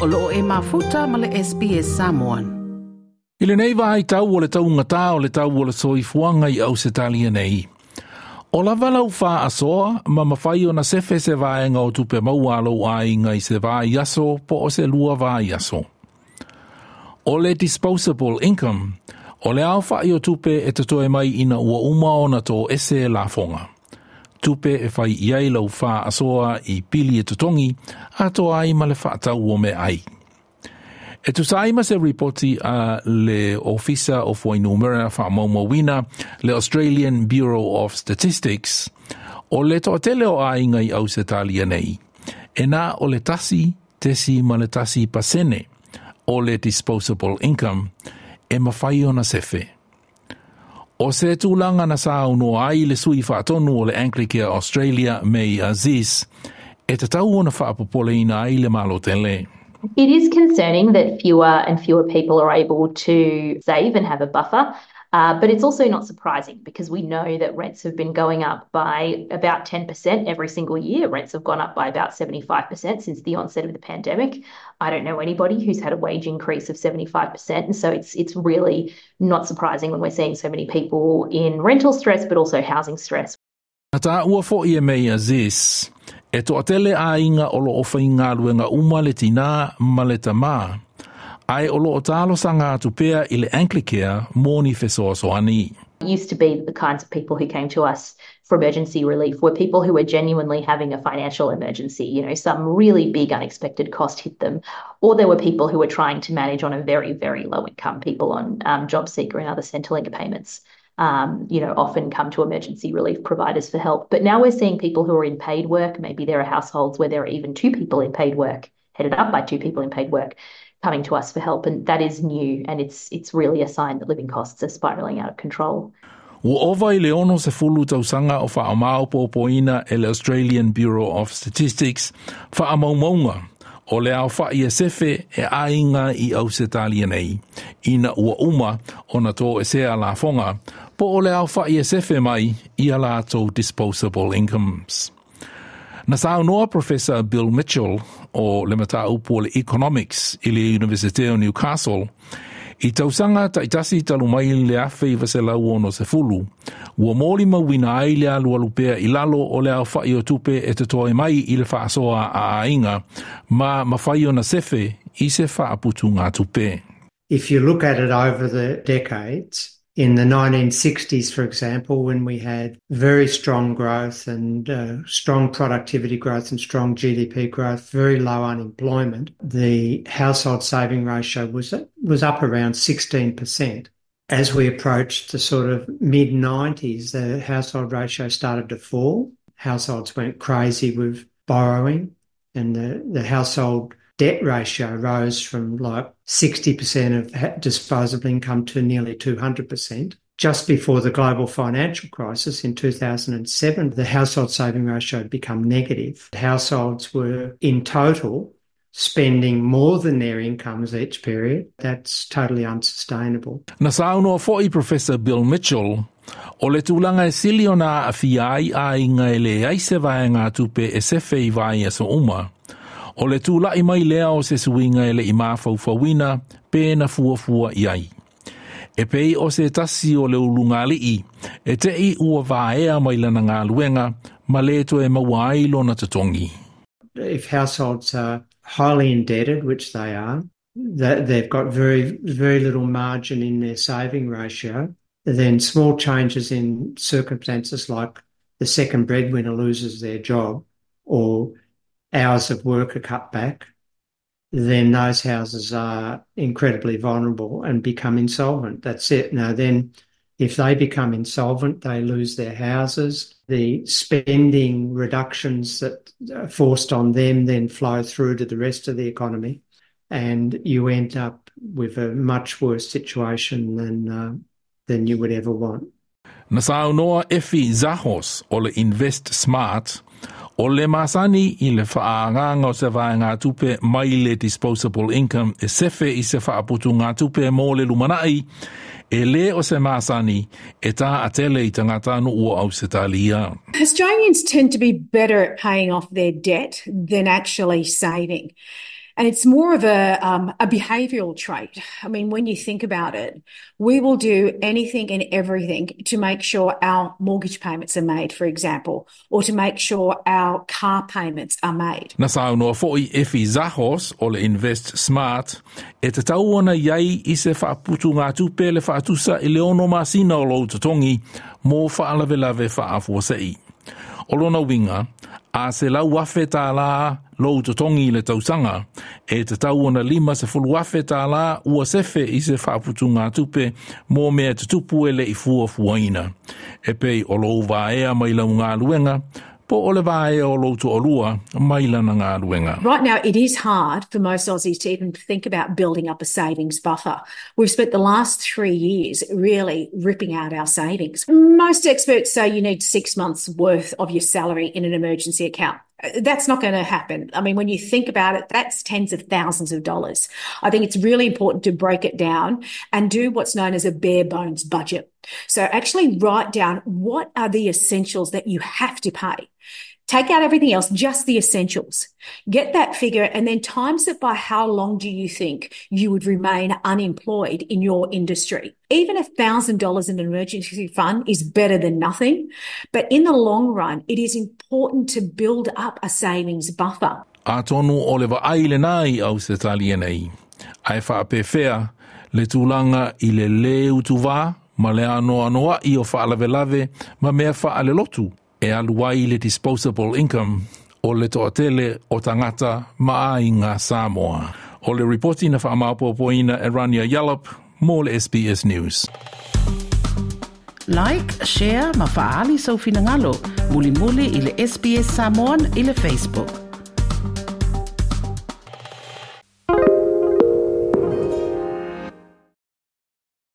o loo e mafuta ma le SPS Samoan. I le nei vai tau o le tau ngata o le tau o le soi fuanga i au se talia nei. O la valau wha asoa, ma mawhai o na sefe se vaenga o tupe maualo a inga i se vai aso po o se lua vai aso. O le disposable income, o le au i o tupe e tatoe mai ina ua uma o na to ese la fonga. Tupe e whai iai lau wha asoa i pili e tutongi, a to ai ma le wha o me ai. E tu saima se ripoti a le ofisa o foi numera fa momo wina le Australian Bureau of Statistics o le to tele o ainga i au se talia nei. E na o le tasi tesi ma le tasi pasene o le disposable income e mawhai ona sefe. O se tūlanga na ai le sui o le Anglicare Australia Aziz e te tau o na whaapopole ina ai le malo tele. It is concerning that fewer and fewer people are able to save and have a buffer. Uh, but it's also not surprising because we know that rents have been going up by about 10% every single year. Rents have gone up by about 75% since the onset of the pandemic. I don't know anybody who's had a wage increase of 75%. And so it's it's really not surprising when we're seeing so many people in rental stress, but also housing stress. Ata e atele a inga o ofa inga luenga uma le tina ma le tamā, ai o lo o talo sanga i le Anglicare mōni used to be the kinds of people who came to us for emergency relief were people who were genuinely having a financial emergency. You know, some really big unexpected cost hit them, or there were people who were trying to manage on a very, very low income, people on um, job seeker and other Centrelink payments um, you know, often come to emergency relief providers for help. But now we're seeing people who are in paid work. Maybe there are households where there are even two people in paid work, headed up by two people in paid work, coming to us for help. And that is new. And it's it's really a sign that living costs are spiraling out of control. Ua ova i le ono tausanga o wha amao po poina e Australian Bureau of Statistics wha amaumaunga o le au wha i sefe e ainga i au se nei. Ina ua uma o na tō e sea la fonga po o le au whai e sefe mai i a lātou disposable incomes. Na sao noa Professor Bill Mitchell o le mata le economics i le University of Newcastle i tausanga ta itasi talu mai le afe i vase lau ono se fulu, ua mōli mawina ai le alu alupea i lalo o le au whai o tupe e te toe mai i le whaasoa a ainga, ma mawhai o na sefe i se whaaputu ngā tupe. If you look at it over the decades, in the 1960s, for example, when we had very strong growth and uh, strong productivity growth and strong GDP growth, very low unemployment, the household saving ratio was was up around 16%. As we approached the sort of mid 90s, the household ratio started to fall. Households went crazy with borrowing, and the, the household debt ratio rose from like 60% of disposable income to nearly 200%. Just before the global financial crisis in 2007, the household saving ratio had become negative. Households were in total spending more than their incomes each period. That's totally unsustainable. Na sauno foi Professor Bill Mitchell O le tūlanga e sili o nā a fiai a inga e le aise vaenga tupe e e so uma. O le tūla i mai lea o se suinga e le i māwhau whawina, pēna fua fua i ai. E pei o se tasi o le ulunga li i, e te i ua vāea mai lana ngā luenga, ma le to e maua ai lona tatongi. If households are highly indebted, which they are, that they've got very, very little margin in their saving ratio, then small changes in circumstances like the second breadwinner loses their job or hours of work are cut back, then those houses are incredibly vulnerable and become insolvent. That's it. Now, then, if they become insolvent, they lose their houses. The spending reductions that are forced on them then flow through to the rest of the economy, and you end up with a much worse situation than uh, than you would ever want. Na saunoa Effie Zahos o Invest Smart O le masani i le o se ngā tupe mai le disposable income e sefe i se whaaputu ngā tupe mō le lumanai, e le o se masani e tā atele i tangata no ua au se talia. Australians tend to be better at paying off their debt than actually saving. And it's more of a, um, a behavioral trait. I mean, when you think about it, we will do anything and everything to make sure our mortgage payments are made, for example, or to make sure our car payments are made. Na sa no fo i Effie Zahos o le Invest Smart e te tau ona iai i se whaaputu ngā tupe le whaatusa i le ono masina o lo tongi mō whaalawe lawe whaafua sei. O lona winga, a se lau afe tā la lou to tongi le tausanga, e te tau ona lima se fulu afe tā la ua sefe i se whaaputu ngā tupe mō mea te tupu e le i fua fuaina. E pei o lou vā ea mai lau ngā luenga, Right now, it is hard for most Aussies to even think about building up a savings buffer. We've spent the last three years really ripping out our savings. Most experts say you need six months worth of your salary in an emergency account. That's not going to happen. I mean, when you think about it, that's tens of thousands of dollars. I think it's really important to break it down and do what's known as a bare bones budget. So actually write down what are the essentials that you have to pay. Take out everything else, just the essentials. Get that figure and then times it by how long do you think you would remain unemployed in your industry. Even a thousand dollars in an emergency fund is better than nothing. But in the long run, it is important to build up a savings buffer. A tonu o le waaile nai au se talia nei. Ai whaapewhea le tūlanga i le le ma le anoa anoa i o whaalawelawe ma mea whaale lotu. E aluai le disposable income o le toatele o tangata maa i Samoa. O le reporti na whaamapopoina e Rania Yallop, mō le SBS News. Like, share, ma faali sau finangalo, muli muli i le SBS Samoan i le Facebook.